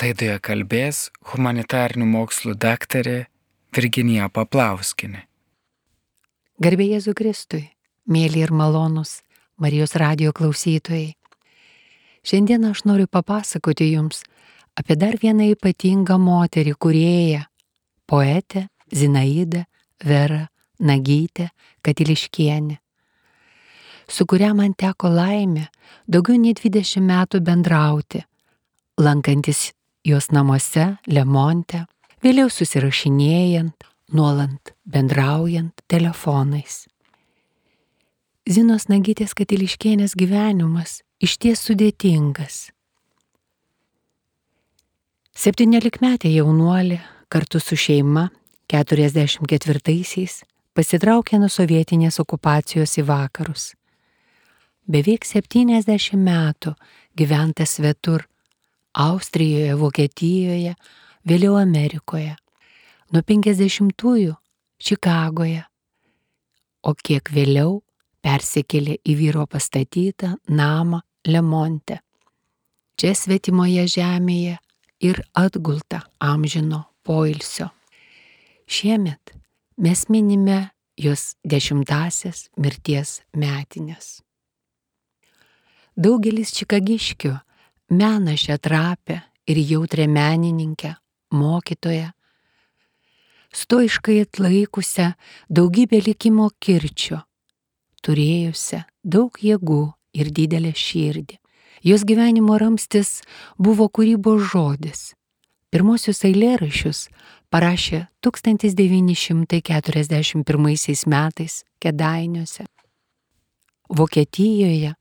Laidoje kalbės humanitarinių mokslų daktarė Virginija Paplauskinė. Garbė Jėzų Kristui, mėly ir malonus Marijos radio klausytojai. Šiandien aš noriu papasakoti jums apie dar vieną ypatingą moterį kurėją - poetę Zinaidą Verą Nagytę Katiliškienę, su kuria man teko laimė daugiau nei 20 metų bendrauti, lankantis jos namuose Lemonte, vėliau susirašinėjant, nuolant bendraujant telefonais. Zinos Nagytės Katiliškienės gyvenimas išties sudėtingas. Septyniolikmetė jaunuolė kartu su šeima 44-aisiais pasitraukė nuo sovietinės okupacijos į vakarus. Beveik 70 metų gyventa svetur - Austrijoje, Vokietijoje, vėliau Amerikoje. Nuo 50-ųjų Čikagoje, o kiek vėliau persikėlė į vyro pastatytą namą Lemonte. Čia svetimoje žemėje ir atgulta amžino poilsio. Šiemet mes minime jos dešimtasias mirties metinės. Daugelis čikagiškių mena šią trapę ir jautrę menininkę, mokytoją, stoiškai atlaikusią daugybę likimo kirčio, turėjusią daug jėgų ir didelę širdį. Jos gyvenimo ramstis buvo kūrybos žodis. Pirmosius eilėrašius parašė 1941 metais Kedainiuose. Vokietijoje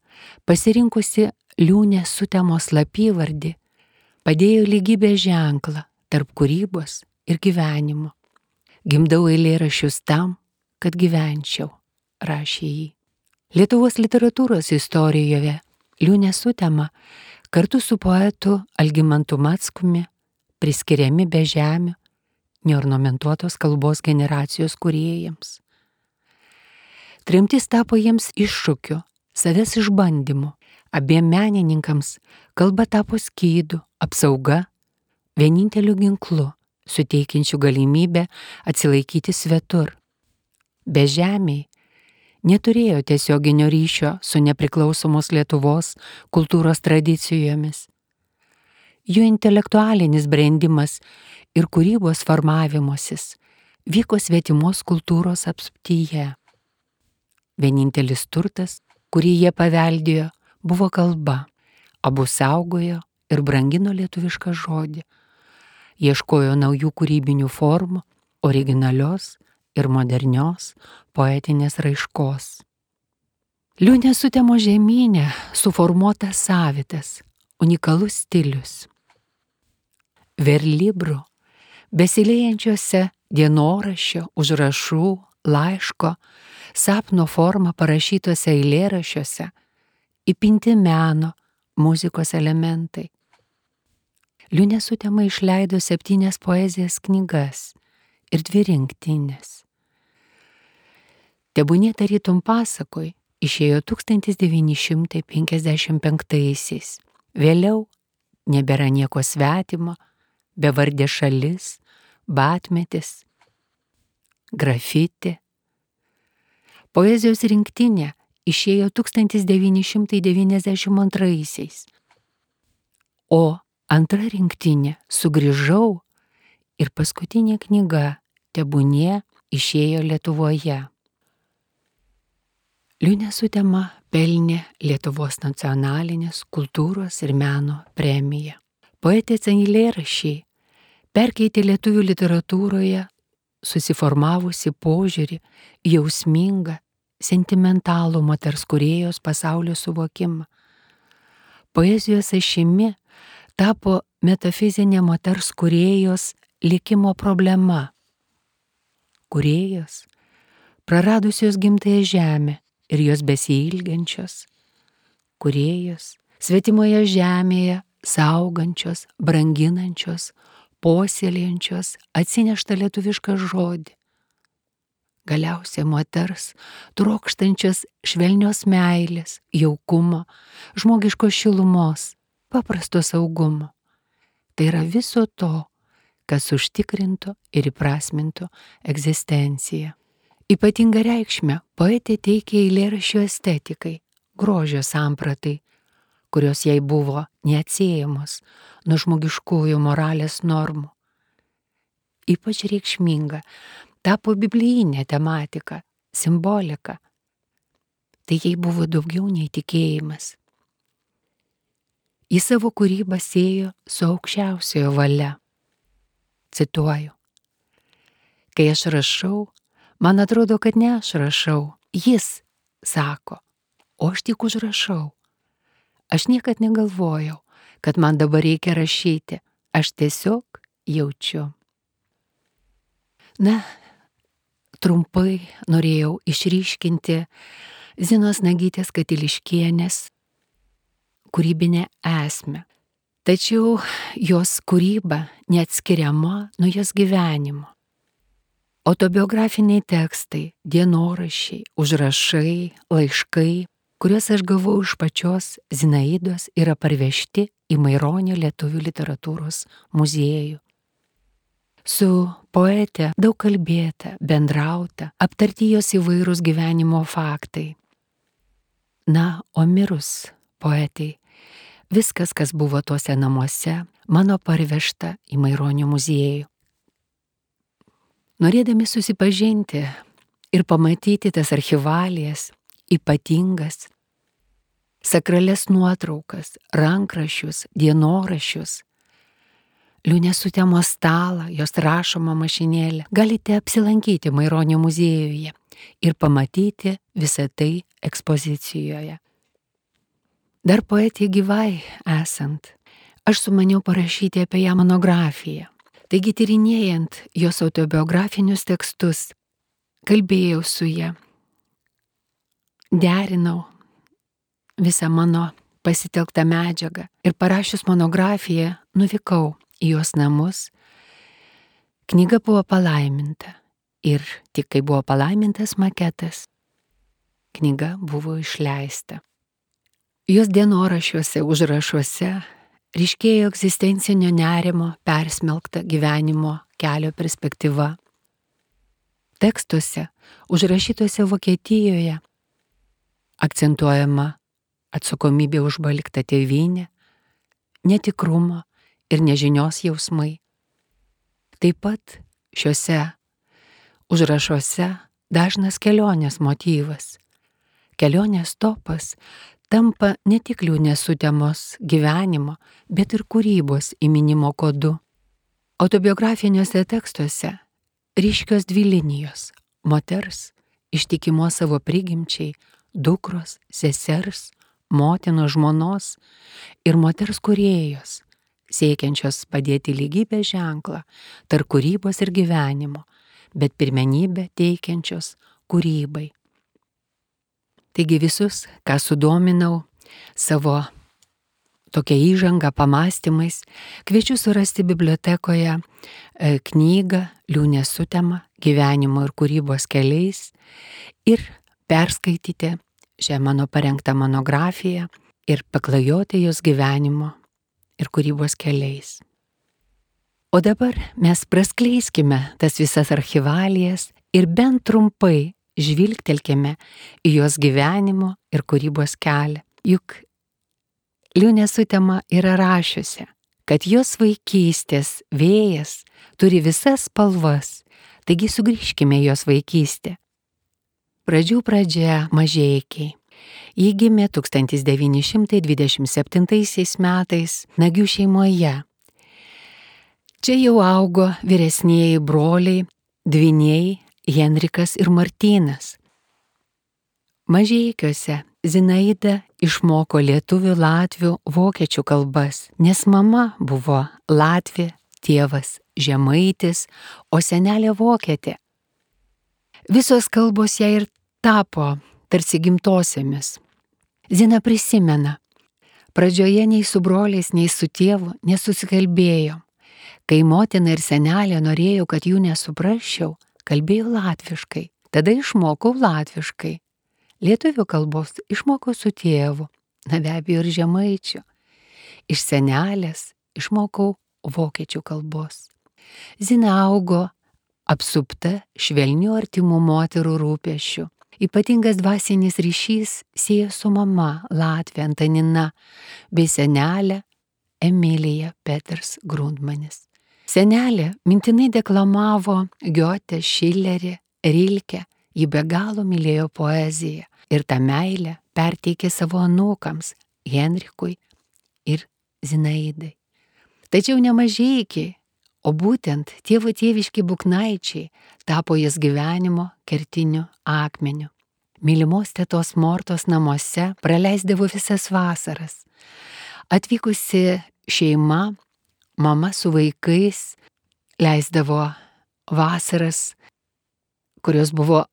pasirinkusi liūnę sutemos lapyvardį, padėjo lygybės ženklą tarp kūrybos ir gyvenimo. Gimdau eilėrašius tam, kad gyvenčiau, rašė jį. Lietuvos literatūros istorijoje liūnė sutema kartu su poetu Algimantu Matskumi priskiriami be žemių neornamentuotos kalbos generacijos kuriejams. Trimtis tapo jiems iššūkiu, savęs išbandymu. Abiem menininkams kalba tapo skydų, apsauga, vieninteliu ginklu, suteikiančiu galimybę atsilaikyti svetur. Be žemiai neturėjo tiesioginio ryšio su nepriklausomos Lietuvos kultūros tradicijomis. Jų intelektualinis brendimas ir kūrybos formavimosis vyko svetimos kultūros apsuptyje. Vienintelis turtas, kurį jie paveldėjo, buvo kalba. Abu saugojo ir brangino lietuvišką žodį. Ieškojo naujų kūrybinių formų, originalios ir modernios poetinės raiškos. Liūnė sutemo žemynė suformuotas savitas, unikalus stilius. Verlibrų, besilėjančiose dienoraščio, užrašų, laiško, sapno forma parašytose eilėrašiuose, įpinti meno, muzikos elementai. Liūnė sutema išleido septynias poezijas knygas ir dvi rinktinės. Tebūnė tarytum pasakoj išėjo 1955-aisiais. Vėliau nebėra nieko svetimo, bevardė šalis, batmetis, grafiti. Poezijos rinktinė išėjo 1992-aisiais. O antra rinktinė sugrįžau ir paskutinė knyga Tebūnie išėjo Lietuvoje. Liūnė sutema pelnė Lietuvos nacionalinės kultūros ir meno premiją. Poetės eilėrašiai perkeitė lietuvių literatūroje susiformavusi požiūrį jausmingą, sentimentalų moters kuriejos pasaulio suvokimą. Poezijos ašimi tapo metafizinė moters kuriejos likimo problema. Kuriejos, praradusios gimtąją žemę ir jos besiilgiančios, kuriejos, svetimoje žemėje saugančios, branginančios, puoselėjančios atsineštą lietuvišką žodį. Galiausiai moters, trokštančios švelnios meilės, jaukumo, žmogiškos šilumos, paprasto saugumo. Tai yra viso to, kas užtikrintų ir įprasmintų egzistenciją. Ypatingą reikšmę poetė teikė eilėraščio estetikai, grožio sampratai, kurios jai buvo neatsiejamos nuo žmogiškųjų moralės normų. Ypač reikšminga tapo biblijinė tematika, simbolika. Tai jai buvo daugiau nei tikėjimas. Į savo kūrybą sėjo su aukščiausiojo valia. Cituoju. Kai aš rašau, man atrodo, kad ne aš rašau, jis sako, o aš tik užrašau. Aš niekad negalvojau, kad man dabar reikia rašyti, aš tiesiog jaučiu. Na, trumpai norėjau išryškinti Zinos Nagytės Katiliškienės kūrybinę esmę. Tačiau jos kūryba neatskiriama nuo jos gyvenimo. Autobiografiniai tekstai, dienorašiai, užrašai, laiškai, kuriuos aš gavau iš pačios Zinaidos, yra parvežti į Maironio lietuvių literatūros muziejų. Su poete daug kalbėta, bendrauta, aptarti jos įvairūs gyvenimo faktai. Na, o mirus poetai Viskas, kas buvo tuose namuose, mano parvežta į Maironio muziejų. Norėdami susipažinti ir pamatyti tas archivalijas, ypatingas, sakrales nuotraukas, rankrašius, dienorašius, liūnės sutemos stalą, jos rašomą mašinėlę, galite apsilankyti Maironio muziejuje ir pamatyti visą tai ekspozicijoje. Dar poetė gyvai esant, aš sumaniau parašyti apie ją monografiją. Taigi tyrinėjant jos autobiografinius tekstus, kalbėjau su ją, derinau visą mano pasitelktą medžiagą ir parašius monografiją nuvykau į jos namus. Knyga buvo palaiminta ir tik kai buvo palaimintas maketas, knyga buvo išleista. Jos dienorašiuose, užrašuose ryškėjo egzistencinio nerimo persmelkta gyvenimo kelio perspektyva. Tekstuose, užrašytuose Vokietijoje, akcentuojama atsakomybė už baliktą tėvynę, netikrumo ir nežinios jausmai. Taip pat šiuose užrašuose dažnas kelionės motyvas. Kelionės topas tampa ne tik liūnės sutemos gyvenimo, bet ir kūrybos įminimo kodu. Autobiografiniuose tekstuose ryškios dvi linijos - moters, ištikimo savo prigimčiai, dukros, sesers, motinos žmonos ir moters kuriejos, siekiančios padėti lygybę ženklą tarp kūrybos ir gyvenimo, bet pirmenybę teikiančios kūrybai. Taigi visus, ką sudominau savo tokia įžanga pamastymais, kviečiu surasti bibliotekoje e, knygą Liūnės sutema gyvenimo ir kūrybos keliais ir perskaityti šią mano parengtą monografiją ir paklajoti jos gyvenimo ir kūrybos keliais. O dabar mes praskleiskime tas visas archivalijas ir bent trumpai žvilgtelkime į jos gyvenimo ir kūrybos kelią. Juk Liūnė sutema yra rašiusi, kad jos vaikystės vėjas turi visas spalvas, taigi sugrįžkime jos vaikystę. Pradžių pradžia mažiekiai. Ji gimė 1927 metais Nagių šeimoje. Čia jau augo vyresnėjai broliai, dviniai Henrikas ir Martynas. Mažiekiuose Zinaida išmoko lietuvių, latvių, vokiečių kalbas, nes mama buvo latvė, tėvas žemaitis, o senelė vokietė. Visos kalbos jai ir tapo tarsi gimtosiamis. Zina prisimena, pradžioje nei su broliais, nei su tėvu nesusikalbėjo. Kai motina ir senelė norėjo, kad jų nesuprasčiau, kalbėjau latviškai, tada išmokau latviškai. Lietuvių kalbos išmokau su tėvu, na be abejo ir žemaičiu. Iš senelės išmokau vokiečių kalbos. Zina augo apsupta švelnių artimų moterų rūpešių. Ypatingas dvasinis ryšys sieja su mama Latvija Antanina bei senelė Emilija Peters Grundmanis. Senelė mintinai deklamavo Giotę, Šilerį, Rilkę, ji be galo mylėjo poeziją ir tą meilę perteikė savo anūkams Henrikui ir Zinaidai. Tačiau nemažiekiai, o būtent tėvo tėviški buknaičiai tapo jas gyvenimo kertiniu akmeniu. Mylimos tėtos Mortos namuose praleisdavo visas vasaras. Atvykusi šeima, mama su vaikais leisdavo vasaras, kurios buvo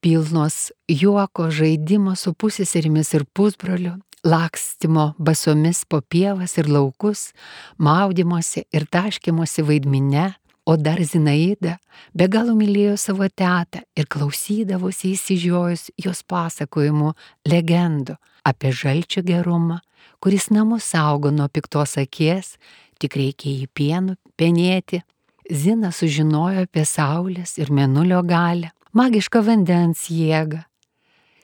pilnos juoko, žaidimo su pusėserimis ir pusbroliu, lakstimo basomis po pievas ir laukus, maudimosi ir taškimosi vaidminę, o dar Zinaida be galo mylėjo savo tetą ir klausydavosi įsižiojus jos pasakojimų legendų apie žalčio gerumą, kuris namus saugo nuo piktos akies, tik reikia į pienų penėti. Zina sužinojo apie saulės ir menulio galę, magišką vandens jėgą.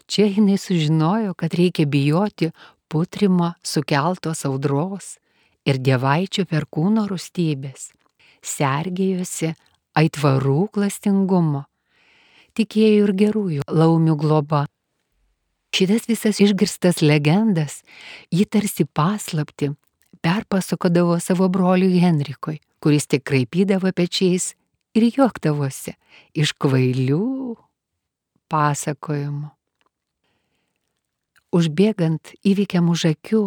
Čia jinai sužinojo, kad reikia bijoti putrimo sukeltos audros ir dievaičio perkūno rūstybės. Sergėjosi aitvarų klastingumo. Tikėjo ir gerųjų laumių globa. Šitas visas išgirstas legendas jį tarsi paslapti perpasakodavo savo broliui Henrikui, kuris tik kraipydavo pečiais ir juoktavosi iš kvailių pasakojimų. Užbėgant įvykiam už akių,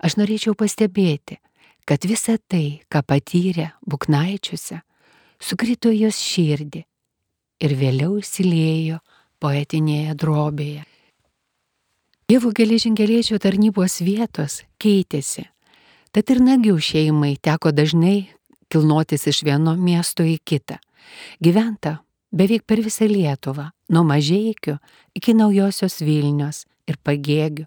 aš norėčiau pastebėti, kad visa tai, ką patyrė Buknaičiuose, sukrito jos širdį ir vėliau įsilėjo poetinėje drobėje. Dievo geležinkeliečio tarnybos vietos keitėsi, tad ir nagių šeimai teko dažnai kilnotis iš vieno miesto į kitą. Gyventa beveik per visą Lietuvą, nuo mažiekių iki naujosios Vilnius ir pagėgių.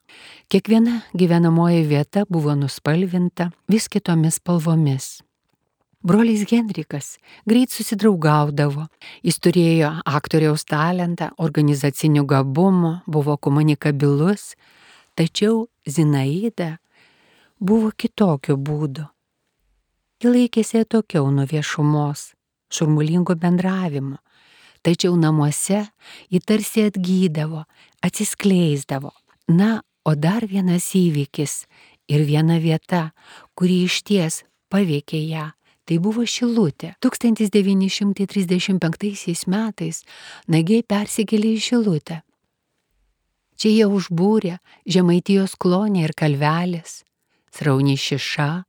Kiekviena gyvenamoji vieta buvo nuspalvinta vis kitomis spalvomis. Brolis Henrikas greit susidraugaudavo, jis turėjo aktoriaus talentą, organizacinių gabumų, buvo komunikabilus, tačiau Zinaida buvo kitokio būdo. Ji laikėsi atokiau nuo viešumos, šurmulingo bendravimo, tačiau namuose ji tarsi atgydavo, atsiskleisdavo. Na, o dar vienas įvykis ir viena vieta, kuri išties paveikė ją. Tai buvo Šilutė. 1935 metais nagiai persikėlė į Šilutę. Čia jie užbūrė Žemaitijos klonė ir kalvelės, srauni šiša,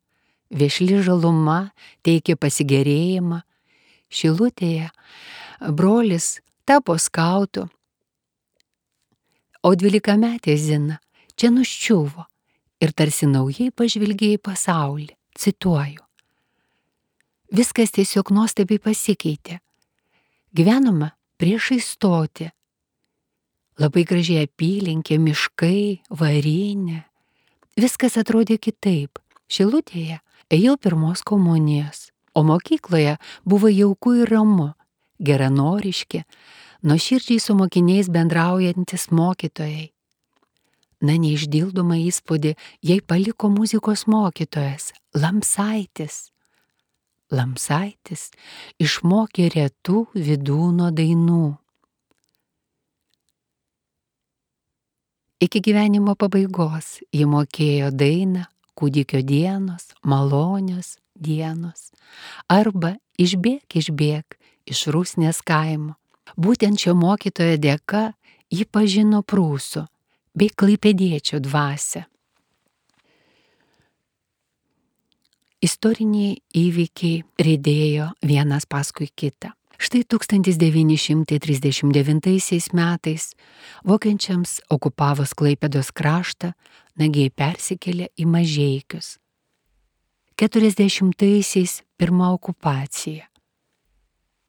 viešli žaluma teikė pasigėrėjimą. Šilutėje brolis tapo skautu, o dvylikametė Zina čia nuščiuvo ir tarsi naujai pažvelgė į pasaulį. Cituoju. Viskas tiesiog nuostabiai pasikeitė. Gyvenama priešai stoti. Labai gražiai apylinkė, miškai, varinė. Viskas atrodė kitaip. Šilutėje ėjau pirmos komunijos, o mokykloje buvo jauku ir ramu, geranoriški, nuoširdžiai su mokiniais bendraujantis mokytojai. Na neišdildomą įspūdį jai paliko muzikos mokytojas Lamsaitis. Lamsaitis išmokė retų vidūno dainų. Iki gyvenimo pabaigos ji mokėjo dainą kūdikio dienos, malonios dienos arba išbėg, išbėg iš Rusnės kaimo. Būtent šio mokytojo dėka ji pažino prūsų bei klaipėdiečių dvasę. Istoriniai įvykiai rėdėjo vienas paskui kitą. Štai 1939 metais vokiečiams okupavus Klaipėdos kraštą, nagiai persikėlė į mažiekius. 40-aisiais pirma okupacija.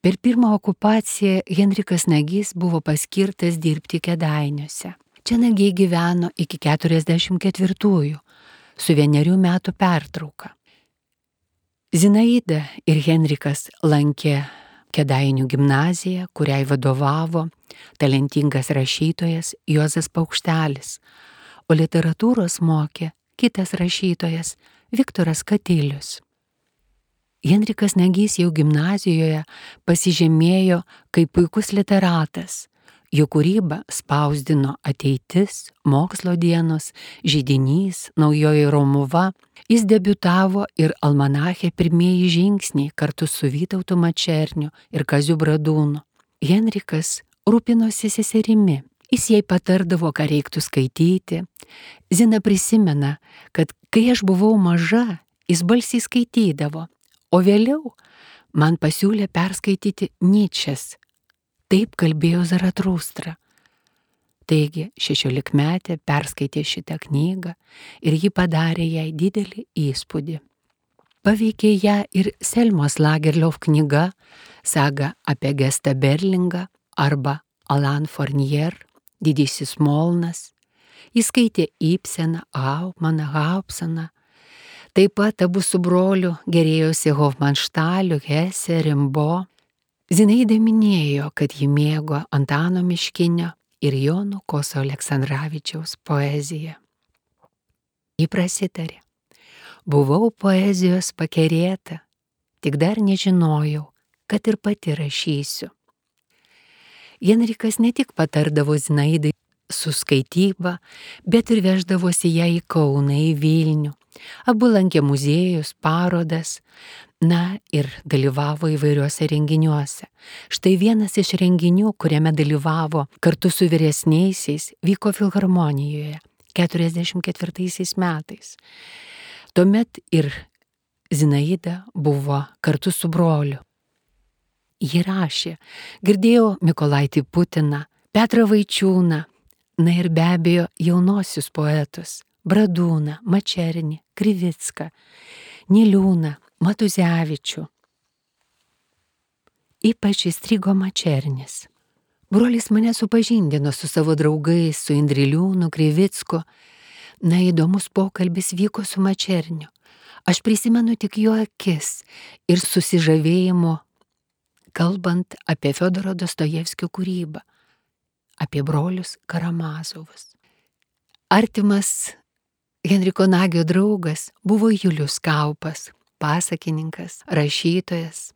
Per pirmą okupaciją Henrikas Nagys buvo paskirtas dirbti kedainiuose. Čia Nagiai gyveno iki 44-ųjų, su vienerių metų pertrauka. Zinaida ir Henrikas lankė Kedainių gimnaziją, kuriai vadovavo talentingas rašytojas Juozas Paukštelis, o literatūros mokė kitas rašytojas Viktoras Katilius. Henrikas Negys jau gimnazijoje pasižymėjo kaip puikus literatas. Jo kūrybą spausdino ateitis, mokslo dienos, žydinys, naujoji Romuva. Jis debiutavo ir almanache pirmieji žingsniai kartu su Vytautu Mačerniu ir Kaziu Bradūnu. Henrikas rūpinosi seserimi. Jis jai patardavo, ką reiktų skaityti. Zina prisimena, kad kai aš buvau maža, jis balsiai skaitydavo, o vėliau man pasiūlė perskaityti Nyčes. Taip kalbėjo Zaratrūstra. Taigi šešiolikmetė perskaitė šitą knygą ir ji padarė jai didelį įspūdį. Paveikė ją ir Selmos Lagerliov knyga Saga apie Gestą Berlingą arba Alan Fournier, Didysis Molnas. Jis skaitė Ibseną, Haupmaną, Haupsaną. Taip pat abu su broliu gerėjosi Hofmanštaliu, Hesse, Rimbo. Zinaida minėjo, kad ji mėgo Antano Miškinio ir Jono Koso Aleksandраvičiaus poeziją. Ji prasitarė. Buvau poezijos pakerėta, tik dar nežinojau, kad ir pati rašysiu. Jenrikas ne tik patardavo Zinaidai su skaityba, bet ir veždavosi ją į Kauną, į Vilnių. Abu lankė muziejus, parodas, na ir dalyvavo įvairiuose renginiuose. Štai vienas iš renginių, kuriame dalyvavo kartu su vyresniaisiais, vyko Filharmonijoje 44 metais. Tuomet ir Zinaida buvo kartu su broliu. Ji rašė, girdėjau Mikolaitį Putiną, Petrą Vaičiūną, na ir be abejo jaunosius poetus - Bradūną, Mačernį, Krivicką, Niliūną, Matuzevičių. Ypač įstrigo Mačernis. Brolis mane supažindino su savo draugais, su Indriliūnu, Krivicku. Na įdomus pokalbis vyko su Mačerniu. Aš prisimenu tik jo akis ir susižavėjimo kalbant apie Fiodoro Dostojevskio kūrybą, apie brolius Karamazovus. Artimas Henriko Nagio draugas buvo Julius Kaupas, pasakininkas, rašytojas,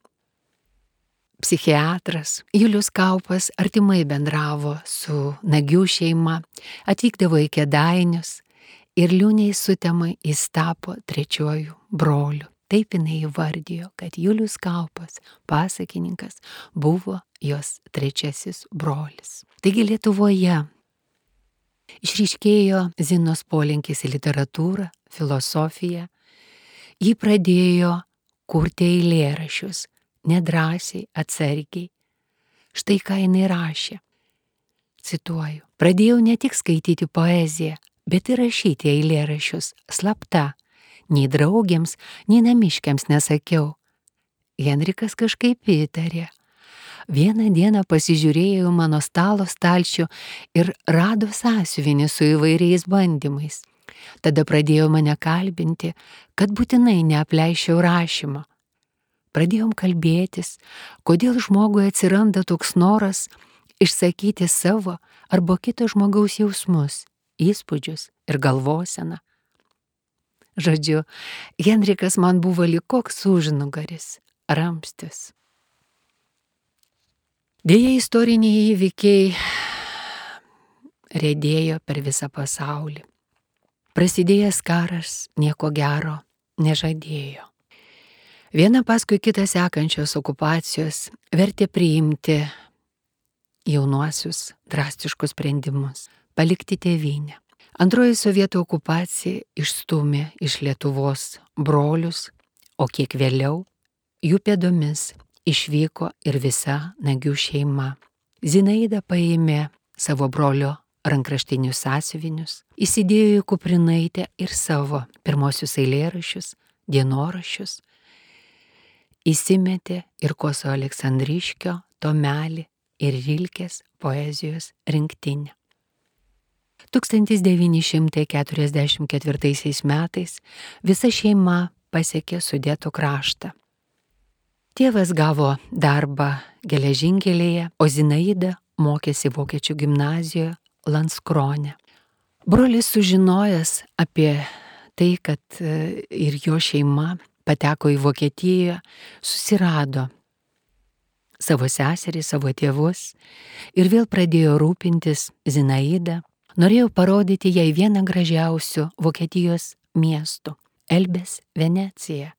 psichiatras. Julius Kaupas artimai bendravo su Nagių šeima, atvykdavo į Kedainius ir liūniai sutemai jis tapo trečiuoju broliu. Taip jinai įvardijo, kad Julius Kaupas, pasakininkas, buvo jos trečiasis brolis. Taigi Lietuvoje išryškėjo Zinos polinkis į literatūrą, filosofiją. Ji pradėjo kurti eilėrašius, nedrasiai, atsargiai. Štai ką jinai rašė. Cituoju. Pradėjau ne tik skaityti poeziją, bet ir rašyti eilėrašius slapta nei draugiams, nei namiškiams nesakiau. Henrikas kažkaip įtarė. Vieną dieną pasižiūrėjau mano stalo stalčių ir rado sąsiuvinį su įvairiais bandymais. Tada pradėjo mane kalbinti, kad būtinai neapleiščiau rašymo. Pradėjom kalbėtis, kodėl žmogui atsiranda toks noras išsakyti savo arba kito žmogaus jausmus, įspūdžius ir galvoseną. Žodžiu, Henrikas man buvo lik koks užnugaris, ramstis. Dėja, istoriniai įvykiai rėdėjo per visą pasaulį. Prasidėjęs karas nieko gero nežadėjo. Viena paskui kitą sekančios okupacijos vertė priimti jaunuosius drastiškus sprendimus - palikti tėvynę. Antroji sovietų okupacija išstumė iš Lietuvos brolius, o kiek vėliau jų pėdomis išvyko ir visa nagių šeima. Zinaida paėmė savo brolio rankraštinius sąsiuvinius, įsidėjo į kuprinaitę ir savo pirmosius eilėrašius, dienorašius, įsimetė ir Koso Aleksandriškio tomelį ir Rilkės poezijos rinktinę. 1944 metais visa šeima pasiekė sudėtų kraštą. Tėvas gavo darbą geležinkelėje, o Zinaida mokėsi vokiečių gimnazijoje Lanskrone. Brolis sužinojęs apie tai, kad e, ir jo šeima pateko į Vokietiją, susirado savo seserį, savo tėvus ir vėl pradėjo rūpintis Zinaida. Norėjau parodyti jai vieną gražiausių Vokietijos miestų - Elbės Veneciją,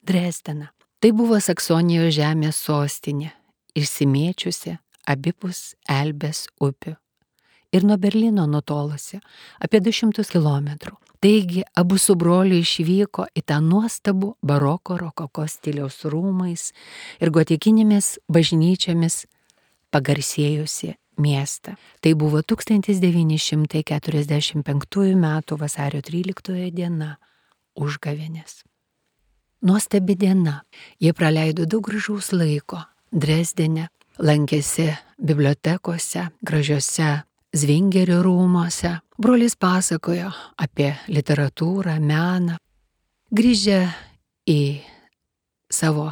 Dresdeną. Tai buvo Saksonijos žemės sostinė, išsimėčiusi abipus Elbės upių ir nuo Berlyno nutolusi apie 200 km. Taigi abu su broliu išvyko į tą nuostabų baroko rokoko stiliaus rūmais ir gotikinėmis bažnyčiamis pagarsėjusi miestą. Tai buvo 1945 m. vasario 13 diena užgavinės. Nuostabi diena. Jie praleido daug gražaus laiko Dresdenė, lankėsi bibliotekose, gražiose Zvingerio rūmose. Brolis pasakojo apie literatūrą, meną. Grįžę į savo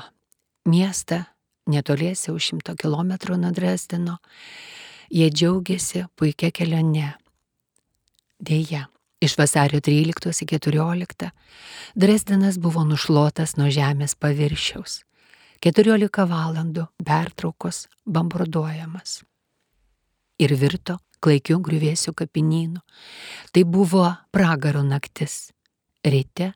miestą, netoliese už šimto kilometrų nuo Dresdeno, jie džiaugiasi puikia kelione. Deja, iš vasario 13 iki 14 Dresdenas buvo nušluotas nuo žemės paviršiaus. 14 valandų pertraukos bombarduojamas. Ir virto klaikių griuvėsių kapinynų. Tai buvo pragaro naktis. Ryte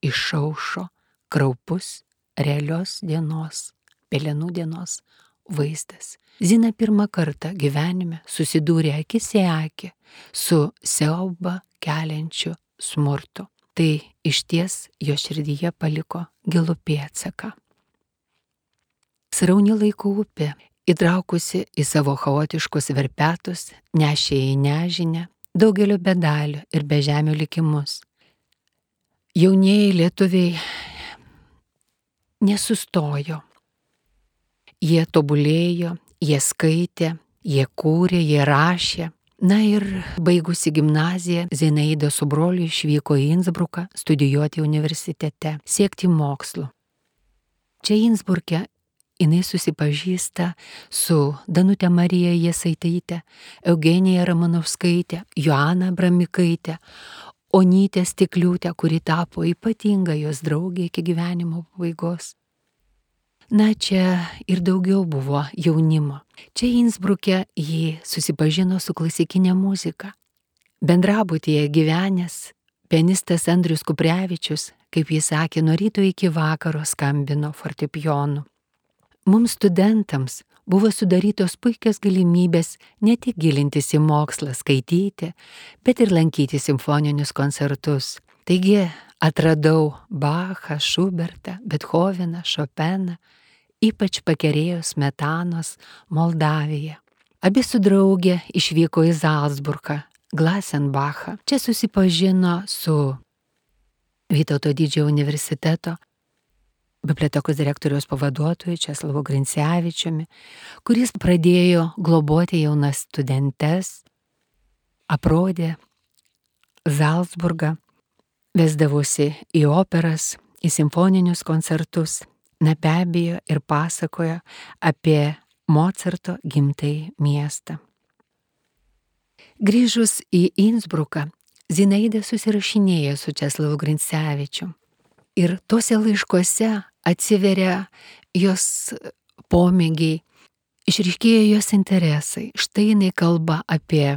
išaušo kraupus realios dienos, pelenų dienos vaizdas. Zina pirmą kartą gyvenime susidūrė akis į akį su siauba keliančiu smurtu. Tai iš ties jo širdyje paliko gilų pėtsaką. Srauni laiko upė įtraukusi į savo chaotiškus verpetus, nešė į nežinę daugelio bedalių ir bežemių likimus. Jaunieji lietuviai nesustojo. Jie tobulėjo, jie skaitė, jie kūrė, jie rašė. Na ir baigusi gimnaziją, Zinaida su broliu išvyko į Innsbruką studijuoti universitete, siekti mokslo. Čia Innsbruke jinai susipažįsta su Danute Marija Jesaitaitė, Eugenija Ramanovskaitė, Joana Bramikaitė, Onytė Stikliūtė, kuri tapo ypatinga jos draugė iki gyvenimo pabaigos. Na, čia ir daugiau buvo jaunimo. Čia Innsbruke ji susipažino su klasikinė muzika. Bendrabutėje gyvenęs pianistas Andrius Kuprevičius, kaip jis sakė, nuo ryto iki vakaro skambino fortepijonu. Mums studentams buvo sudarytos puikios galimybės ne tik gilintis į mokslą, skaityti, bet ir lankyti simfoninius koncertus. Taigi atradau Bachą, Šubertą, Bethoveną, Šopeną, ypač pakerėjus Metanos Moldaviją. Abi su draugė išvyko į Zalzburgą, Glasenbachą. Čia susipažino su Vytauto didžiojo universiteto bibliotekos direktoriaus pavaduotoju Česlavu Grincevičiumi, kuris pradėjo globoti jaunas studentes, aprodė Zalzburgą, vesdavosi į operas, į simfoninius koncertus, na be abejo ir pasakojo apie Mocarto gimtai miestą. Grįžus į Innsbruką, Zinaida susirašinėjo su Česlavu Grincevičiu. Ir tuose laiškuose atsiveria jos pomėgiai, išriškėja jos interesai. Štai jinai kalba apie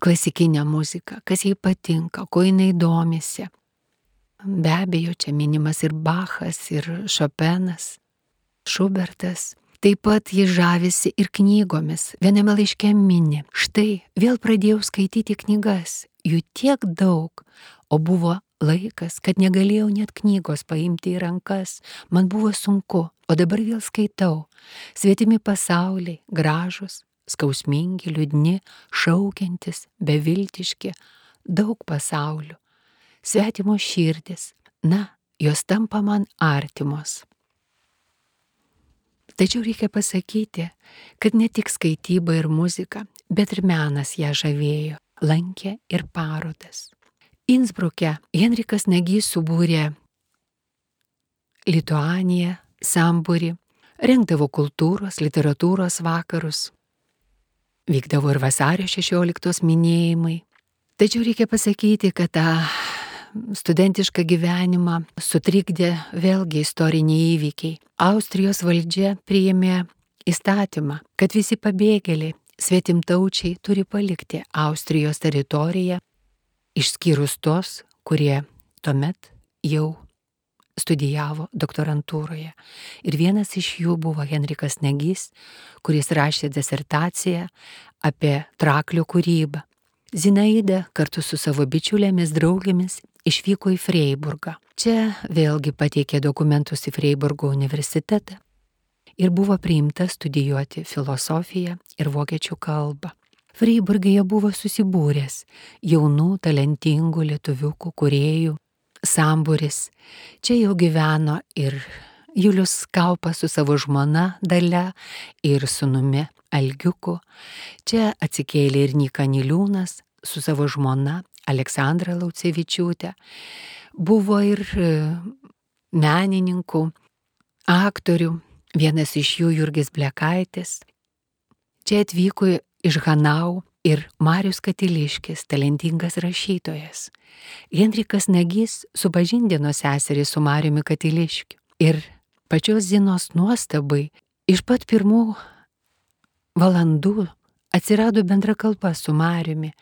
klasikinę muziką, kas jai patinka, ko jinai domisi. Be abejo, čia minimas ir Bachas, ir Šopenas, Šubertas. Taip pat jis žavisi ir knygomis. Viename laiške mini. Štai vėl pradėjau skaityti knygas. Jų tiek daug, o buvo laikas, kad negalėjau net knygos paimti į rankas, man buvo sunku, o dabar vėl skaitau. Svetimi pasauliai, gražus, skausmingi, liūdni, šaukiantis, beviltiški, daug pasaulių. Svetimos širdis, na, jos tampa man artimos. Tačiau reikia pasakyti, kad ne tik skaityba ir muzika, bet ir menas ją žavėjo, lankė ir parodas. Innsbruke Henrikas Negys subūrė Lituaniją, sambūrį, rengdavo kultūros, literatūros vakarus. Vykdavo ir vasario 16 minėjimai. Tačiau reikia pasakyti, kad tą studentišką gyvenimą sutrikdė vėlgi istoriniai įvykiai. Austrijos valdžia priėmė įstatymą, kad visi pabėgėliai, svetimtaučiai turi palikti Austrijos teritoriją, išskyrus tos, kurie tuomet jau studijavo doktorantūroje. Ir vienas iš jų buvo Henrikas Negys, kuris rašė disertaciją apie traklio kūrybą. Zinaida kartu su savo bičiulėmis draugėmis išvyko į Freiburgą. Čia vėlgi pateikė dokumentus į Freiburgo universitetą ir buvo priimta studijuoti filosofiją ir vokiečių kalbą. Freiburgėje buvo susibūręs jaunų, talentingų lietuviukų kuriejų sambūris. Čia jau gyveno ir Julius Kaupas su savo žmona Dale ir sunumi Algiuku. Čia atsikėlė ir Nika Niliūnas su savo žmona Aleksandra Laucevičiūtė. Buvo ir e, menininkų, aktorių, vienas iš jų Jurgis Blekaitis. Čia atvyko iš Hanau ir Marius Katiliškis, talentingas rašytojas. Henrikas Nagys supažindino seserį su Mariumi Katiliškiu. Ir pačios Zinos nuostabai iš pat pirmų valandų atsirado bendra kalba su Mariumi.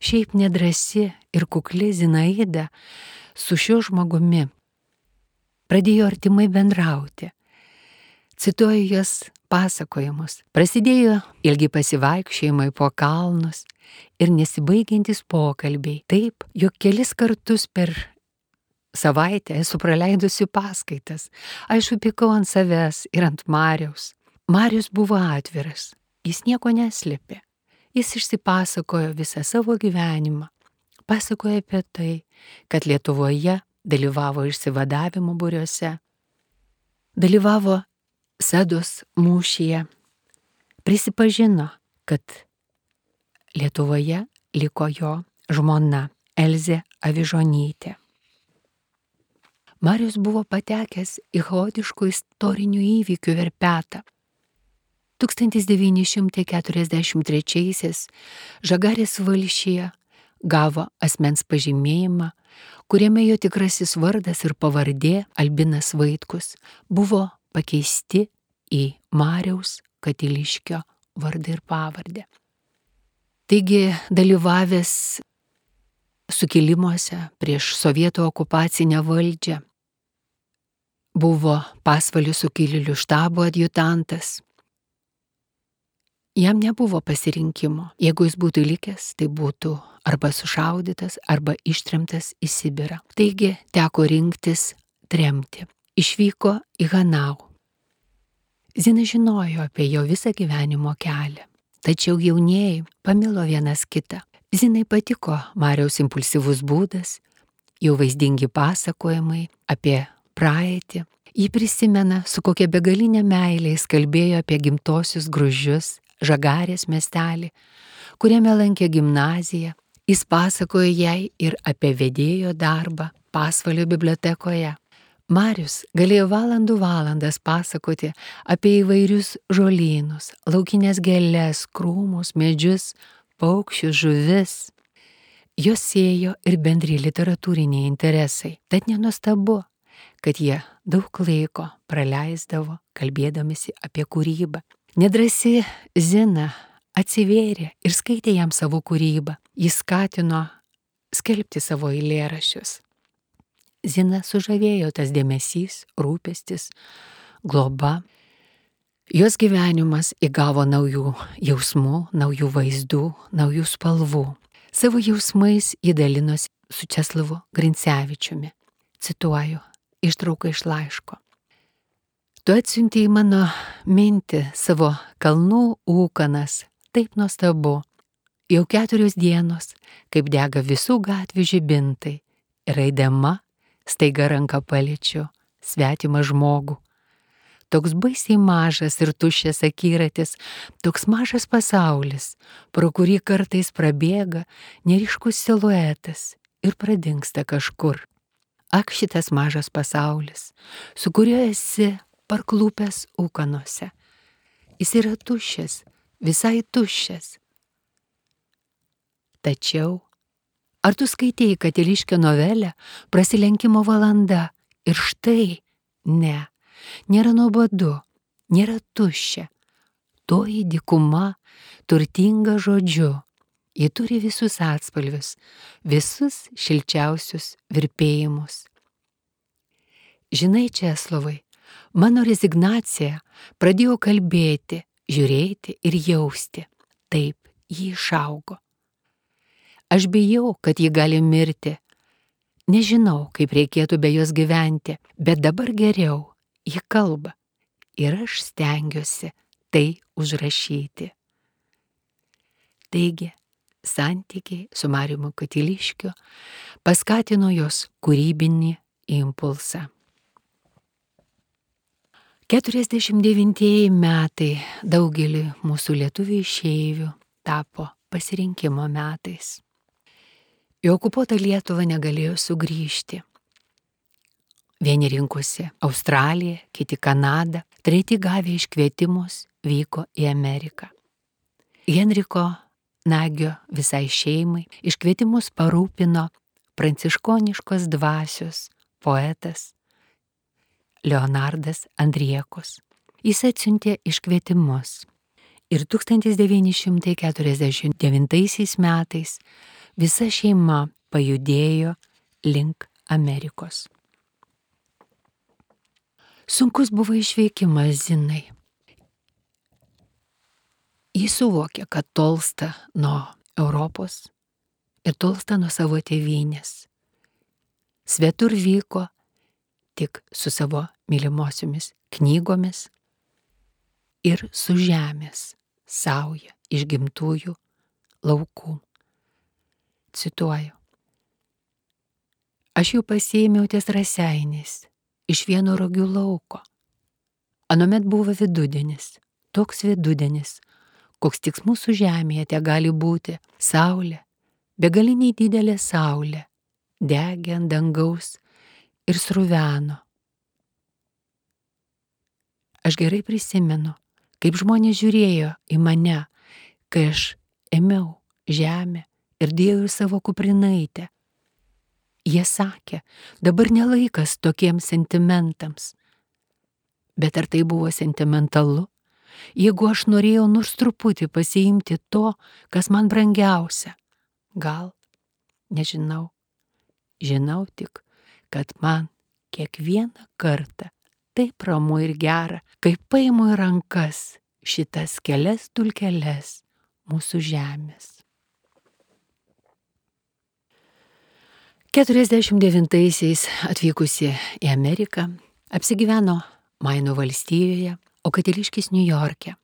Šiaip nedrasi ir kukli Zinaida su šiuo žmogumi pradėjo artimai bendrauti. Cituoju jos pasakojimus. Prasidėjo ilgi pasivaikščiojimai po kalnus ir nesibaigiantis pokalbiai. Taip, jog kelis kartus per savaitę esu praleidusi paskaitas. Aš upikau ant savęs ir ant Mariaus. Marius buvo atviras, jis nieko neslėpė. Jis išsipasakojo visą savo gyvenimą. Pasakojo apie tai, kad Lietuvoje dalyvavo išsivadavimo būriuose, dalyvavo Sedos mūšyje prisipažino, kad Lietuvoje liko jo žmona Elzė Avižonytė. Marius buvo patekęs į chaotiškų istorinių įvykių verpetą. 1943-aisiais Žagarės valšyje gavo asmens pažymėjimą, kuriame jo tikrasis vardas ir pavardė Albinas Vaitkus buvo pakeisti į Mariaus Katiliškio vardą ir pavardę. Taigi dalyvavęs sukilimuose prieš sovietų okupacinę valdžią, buvo pasvalių sukilėlių štabo adjutantas. Jam nebuvo pasirinkimo. Jeigu jis būtų likęs, tai būtų arba sušaudytas, arba ištrimtas į Sibirą. Taigi teko rinktis tremti išvyko į Hanau. Zina žinojo apie jo visą gyvenimo kelią, tačiau jaunieji pamilo vienas kitą. Zinai patiko Mariaus impulsyvus būdas, jo vaizdingi pasakojimai apie praeitį. Ji prisimena, su kokia begalinė meilė jis kalbėjo apie gimtosius gružius, žagarės miestelį, kuriame lankė gimnaziją. Jis pasakojo jai ir apie vedėjo darbą pasvalio bibliotekoje. Marius galėjo valandų valandas pasakoti apie įvairius žolynus, laukinės gėlės, krūmus, medžius, paukščius, žuvis. Jos siejo ir bendri literatūriniai interesai. Tad nenustabu, kad jie daug laiko praleisdavo kalbėdamisi apie kūrybą. Nedrasi Zina atsivėrė ir skaitė jam savo kūrybą. Jis skatino skelbti savo eilėraščius. Zina sužavėjo tas dėmesys, rūpestis, globa. Jos gyvenimas įgavo naujų jausmų, naujų vaizdų, naujų spalvų. Savo jausmais ji dalinosi su Česlavu Grincevičiumi. Cituoju, ištrauką iš laiško. Tu atsiuntėjai mano mintį savo kalnų ūkanas, taip nuostabu. Jau keturios dienos, kaip dega visų gatvių žibintai, ir eidama staiga ranką paliečiu svetimą žmogų. Toks baisiai mažas ir tuščias akiratis, toks mažas pasaulis, pro kurį kartais prabėga neriškus siluetas ir pradingsta kažkur. ak šitas mažas pasaulis, su kuriuo esi parklūpęs ūkanose. Jis yra tuščias, visai tuščias. Tačiau, ar tu skaitėjai Katiliškio novelę Prasilenkimo valanda ir štai, ne, nėra nuobodu, nėra tuščia. Toji dikuma turtinga žodžiu. Ji turi visus atspalvius, visus šilčiausius virpėjimus. Žinai, Česlovai, mano rezignacija pradėjo kalbėti, žiūrėti ir jausti. Taip, ji išaugo. Aš bijau, kad ji gali mirti. Nežinau, kaip reikėtų be jos gyventi, bet dabar geriau. Ji kalba. Ir aš stengiuosi tai užrašyti. Taigi, santykiai su Mariumu Katiliškiu paskatino jos kūrybinį impulsą. 49 metai daugelį mūsų lietuvių išeivių tapo pasirinkimo metais. Į okupuotą Lietuvą negalėjo sugrįžti. Vieni rinkosi Australiją, kiti Kanadą, treti gavę iškvietimus vyko į Ameriką. Henriko Nagio visai šeimai iškvietimus parūpino pranciškoniškos dvasios poetas Leonardas Andriekos. Jis atsiuntė iškvietimus. Ir 1949 metais visa šeima pajudėjo link Amerikos. Sunkus buvo išveikimas Zinai. Jis suvokė, kad tolsta nuo Europos ir tolsta nuo savo tėvynės. Svetur vyko tik su savo mylimosiomis knygomis ir su žemės sauja išgimtųjų laukų. Cituoju. Aš jau pasėmiau ties raseinis iš vieno rogių lauko. Anomet buvo vidudienis, toks vidudienis, koks tik mūsų žemėje te gali būti saulė, begaliniai didelė saulė, degė ant dangaus ir sruveno. Aš gerai prisimenu, kaip žmonės žiūrėjo į mane, kai aš ėmiau žemę ir dėjau į savo kuprinaitę. Jie sakė, dabar nelaikas tokiems sentimentams. Bet ar tai buvo sentimentalu, jeigu aš norėjau nors truputį pasiimti to, kas man brangiausia? Gal, nežinau. Žinau tik, kad man kiekvieną kartą taip ramu ir gera, kai paimu į rankas šitas kelias dulkeles mūsų žemės. 49-aisiais atvykusi į Ameriką, apsigyveno Maino valstijoje, o Katiliškis New York'e.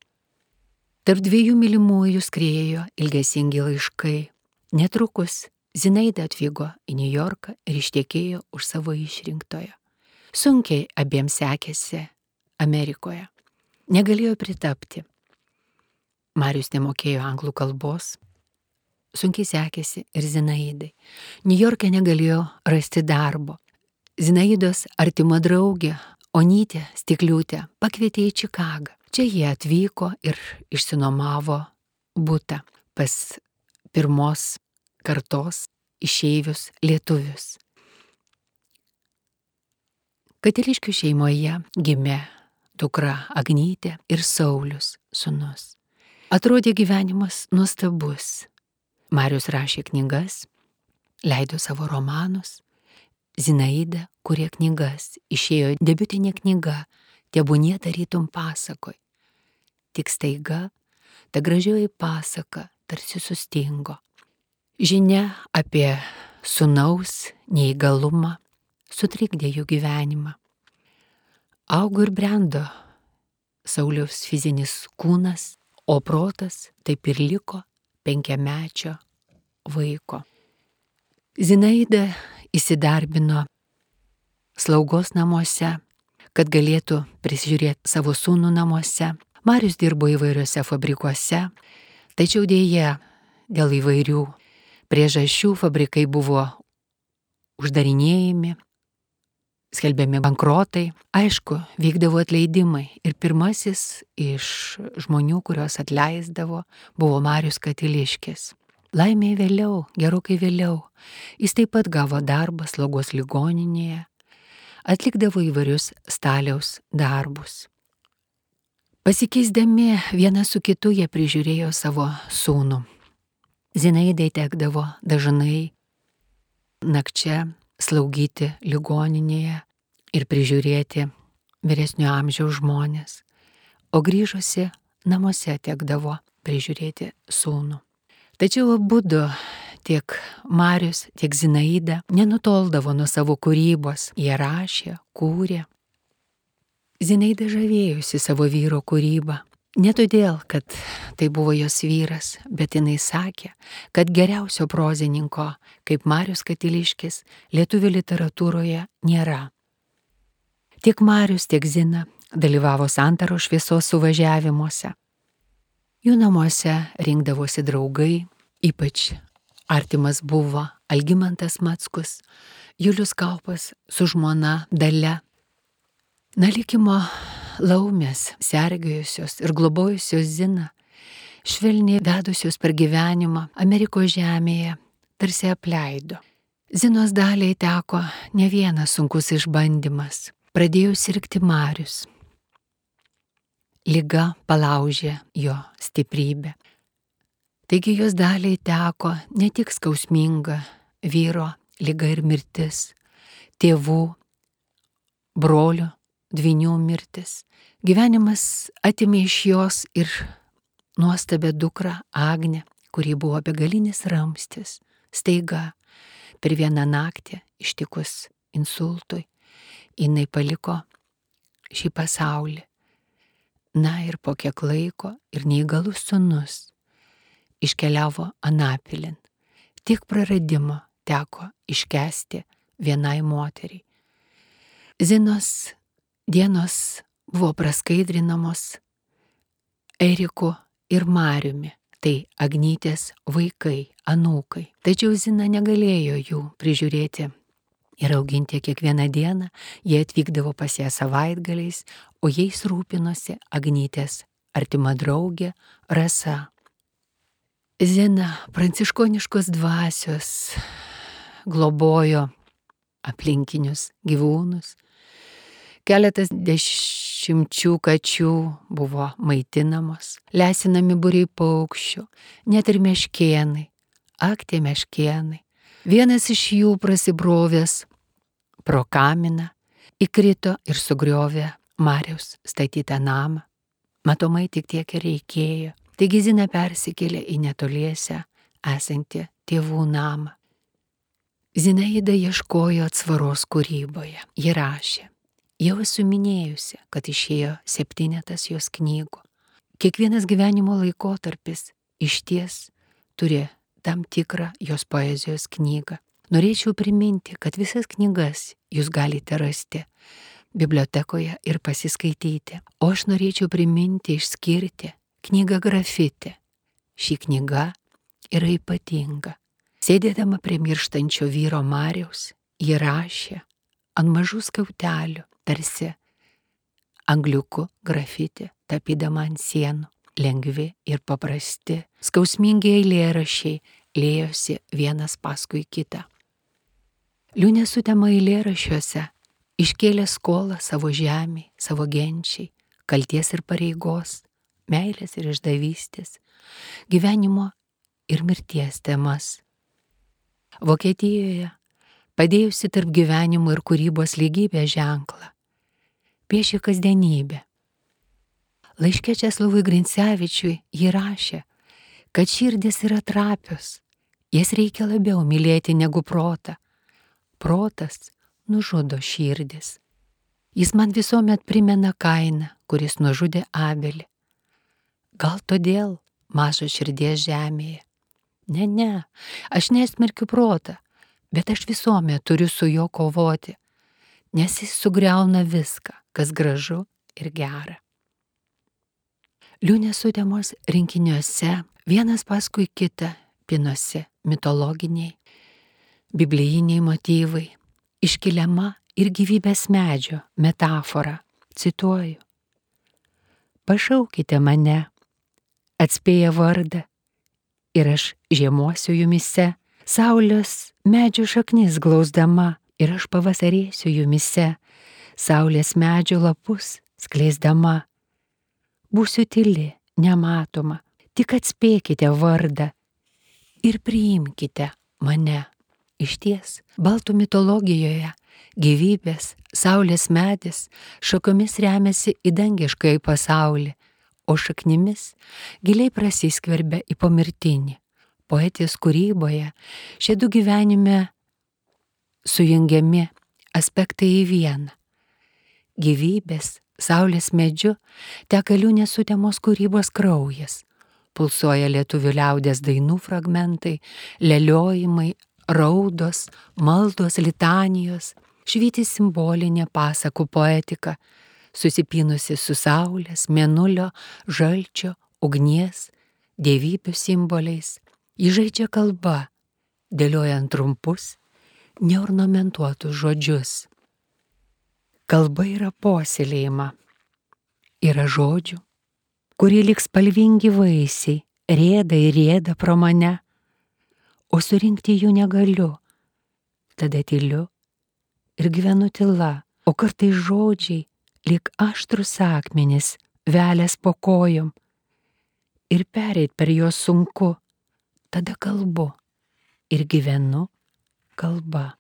Tarp dviejų mylimųjų skrėjo ilgesingi laiškai. Netrukus Zinaida atvyko į New Yorką ir ištekėjo už savo išrinktojo. Sunkiai abiems sekėsi Amerikoje. Negalėjo pritapti. Marius nemokėjo anglų kalbos, sunkiai sekėsi ir Zinaidai. Niujorke negalėjo rasti darbo. Zinaidos artima draugė, Onytė Stikliūtė, pakvietė į Čikagą. Čia jie atvyko ir išsinomavo būtą pas pirmos kartos išeivius lietuvius. Katiliškių šeimoje gimė dukra Agnytė ir Saulis sunus. Atrodė gyvenimas nuostabus. Marius rašė knygas, leido savo romanus, Zinaida kurie knygas, išėjo debiutinė knyga, tebūnie tarytum pasakoj. Tik staiga ta gražioji pasaka tarsi sustingo. Žinia apie sunaus neįgalumą sutrikdė jų gyvenimą. Augo ir brendo Sauliaus fizinis kūnas, o protas taip ir liko penkiamečio vaiko. Zinaida įsidarbino slaugos namuose, kad galėtų prisižiūrėti savo sūnų namuose. Marius dirbo įvairiuose fabrikuose, tačiau dėje dėl įvairių priežasčių fabrikai buvo uždarinėjami, skelbiami bankrotai. Aišku, vykdavo atleidimai ir pirmasis iš žmonių, kuriuos atleisdavo, buvo Marius Katiliškis. Laimė vėliau, gerokai vėliau, jis taip pat gavo darbą slaugos ligoninėje, atlikdavo įvairius staliaus darbus. Pasikeisdami vienas su kitu jie prižiūrėjo savo sūnų. Zinaidai tekdavo dažnai nakčia slaugyti ligoninėje ir prižiūrėti vyresnio amžiaus žmonės, o grįžusi namuose tekdavo prižiūrėti sūnų. Tačiau abu du, tiek Marius, tiek Zinaida, nenutoldavo nuo savo kūrybos. Jie rašė, kūrė, Zinaida žavėjusi savo vyro kūrybą. Ne todėl, kad tai buvo jos vyras, bet jinai sakė, kad geriausio prozininko, kaip Marius Katiliškis, lietuvių literatūroje nėra. Tiek Marius, tiek Zina dalyvavo santaro šviesos suvažiavimuose. Jų namuose rinkdavosi draugai, ypač artimas buvo Algymantas Matskus, Julius Kaupas su žmona Dale Na likimo laumės, sergėjusios ir globojusios Zina, švelniai vedusios per gyvenimą Amerikos žemėje, tarsi apleido. Zinos daliai teko ne vienas sunkus išbandymas. Pradėjo sirgti Marius. Liga palaužė jo stiprybę. Taigi jos daliai teko ne tik skausminga vyro lyga ir mirtis, tėvų, brolių dvinių mirtis. Gyvenimas atimė iš jos ir nuostabę dukrą Agnę, kuri buvo begalinis ramstis. Staiga, per vieną naktį ištikus insultui, jinai paliko šį pasaulį. Na ir po kiek laiko ir neįgalus sunus iškeliavo Anapilin. Tiek praradimo teko iškesti vienai moteriai. Zinos Dienos buvo praskaidrinamos Eriku ir Mariumi, tai Agnytės vaikai, anūkai. Tačiau Zina negalėjo jų prižiūrėti ir auginti kiekvieną dieną, jie atvykdavo pas ją savaitgaliais, o jais rūpinosi Agnytės artima draugė Rasa. Zina pranciškoniškos dvasios globojo aplinkinius gyvūnus, Keletas dešimčių kačių buvo maitinamos, lesinami būriai paukščių, net ir meškienai, aktė meškienai. Vienas iš jų prasibrovęs pro kaminą įkrito ir sugriovė Mariaus statytą namą. Matomai tik tiek ir reikėjo. Taigi Zina persikėlė į netoliese esantį tėvų namą. Zinaida ieškojo atsvaros kūryboje. Ji rašė. Jau esu minėjusi, kad išėjo septynetas jos knygų. Kiekvienas gyvenimo laikotarpis iš ties turi tam tikrą jos poezijos knygą. Norėčiau priminti, kad visas knygas jūs galite rasti bibliotekoje ir pasiskaityti. O aš norėčiau priminti, išskirti knygą grafiti. Ši knyga yra ypatinga. Sėdėdama prie mirštančio vyro Mariaus, ji rašė ant mažų skautelių tarsi angliukų grafiti, tapydama ant sienų, lengvi ir paprasti, skausmingi eilėrašiai lėjosi vienas paskui kitą. Liūnė sutema eilėrašiuose iškėlė skolą savo žemiai, savo genčiai, kalties ir pareigos, meilės ir išdavystės, gyvenimo ir mirties temas. Vokietijoje padėjusi tarp gyvenimo ir kūrybos lygybės ženklą, piešė kasdienybę. Laiškė Česlovui Grincevičiui jį rašė, kad širdis yra trapios, jas reikia labiau mylėti negu protą. Protas nužudo širdis. Jis man visuomet primena kainą, kuris nužudė Abelį. Gal todėl mažo širdies žemėje. Ne, ne, aš nesmerkiu protą, bet aš visuomet turiu su juo kovoti, nes jis sugriauna viską, kas gražu ir gera. Liūnės sutemos rinkiniuose vienas paskui kitą pinosi mitologiniai, biblijiniai motyvai, iškeliama ir gyvybės medžio metaforą. Cituoju. Pašaukite mane, atspėję vardą, ir aš žiemuosiu jumise, saulės medžio šaknis glausdama, ir aš pavasarėsiu jumise, saulės medžio lapus skleisdama. Būsiu tyli, nematoma, tik atspėkite vardą ir priimkite mane. Iš ties, baltų mitologijoje gyvybės, saulės medis šakomis remiasi į dangiškąjį pasaulį, o šaknimis giliai prasiskverbia į pomirtinį. Poetės kūryboje šie du gyvenime sujungiami aspektai į vieną. Gyvybės, saulės medžiu teka liūnės sutemos kūrybos kraujas. Pulsuoja lietuvių liaudės dainų fragmentai, leliojimai, raudos, maldos, litanijos, švyti simbolinė pasakų poetika, susipinusi su saulės, mėnulio, žalčio, ugnies, dievybių simboliais. Įžaidžia kalba, dėliojant trumpus, neornamentuotus žodžius. Kalba yra posilėjima. Yra žodžių, kurie liks spalvingi vaisiai, rėda ir rėda pro mane, o surinkti jų negaliu. Tada tyliu ir gyvenu tyla, o kartai žodžiai, lyg aštrus akmenys, velės po kojom. Ir pereit per juos sunku, tada kalbu ir gyvenu kalba.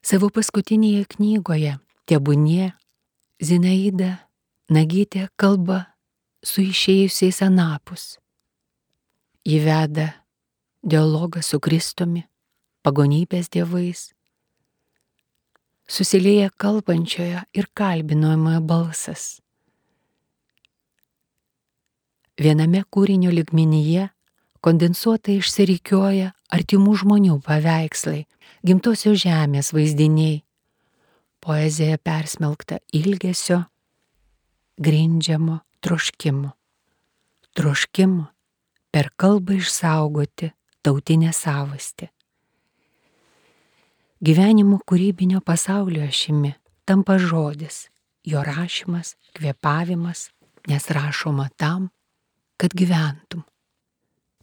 Savo paskutinėje knygoje Tebūnie Zinaida Nagytė kalba su išėjusiais anapus. Ji veda dialogą su Kristumi, pagonybės dievais, susilieja kalbančiojo ir kalbinamojo balsas. Viename kūrinio ligminyje kondensuotai išsirikioja artimų žmonių paveikslai, gimtosios žemės vaizdiniai. Poezija persmelkta ilgesio, grindžiamo troškimo. Troškimo per kalbą išsaugoti tautinę savastį. Gyvenimo kūrybinio pasaulio ašimi tampa žodis, jo rašymas, kvepavimas, nes rašoma tam, kad gyventum.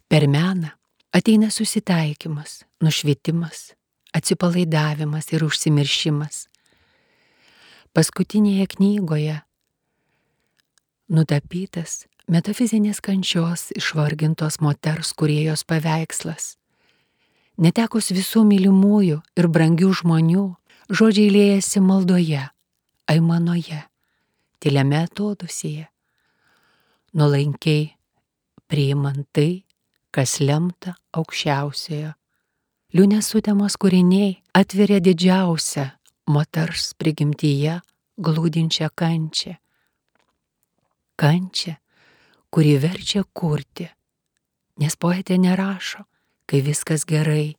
Per meną ateina susitaikymas, nušvietimas, atsipalaidavimas ir užsimiršimas. Paskutinėje knygoje nutapytas metafizinės kančios išvargintos moters kuriejos paveikslas. Netekus visų mylimųjų ir brangių žmonių, žodžiai liejasi maldoje, aimanoje, tyliame atodusėje, nuolankiai priimant tai, kas lemta aukščiausiojo. Liūnės sutemos kūriniai atveria didžiausią moters prigimtyje glūdinčią kančią. Kančią, kuri verčia kurti, nes poetė nerašo, kai viskas gerai.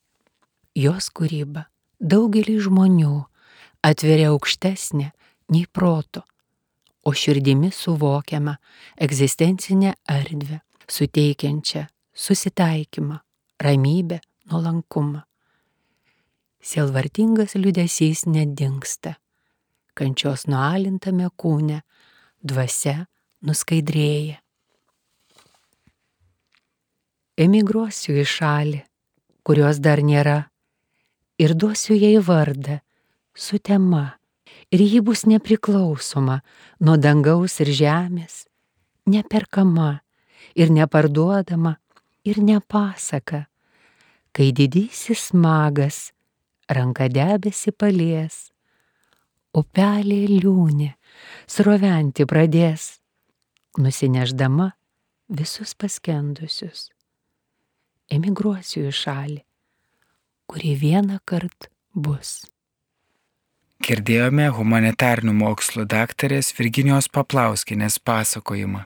Jos kūryba daugelį žmonių atveria aukštesnė nei proto, o širdimi suvokiama egzistencinė erdvė, suteikiančią susitaikymą, ramybę, nuolankumą. Sielvartingas liudesys nedingsta, kančios nualintame kūne dvasia nuskaidrėja. Emigruosiu į šalį, kurios dar nėra, ir duosiu jai vardą su tema, ir ji bus nepriklausoma nuo dangaus ir žemės, neperkama ir neparduodama ir nepasaka, kai didysis magas ranka debesi palies, upelė liūnė sroventi pradės, nusineždama visus paskendusius. Emigruosiu į šalį, kuri vieną kartą bus. Girdėjome humanitarnių mokslų daktarės Virginijos Paplauskinės pasakojimą.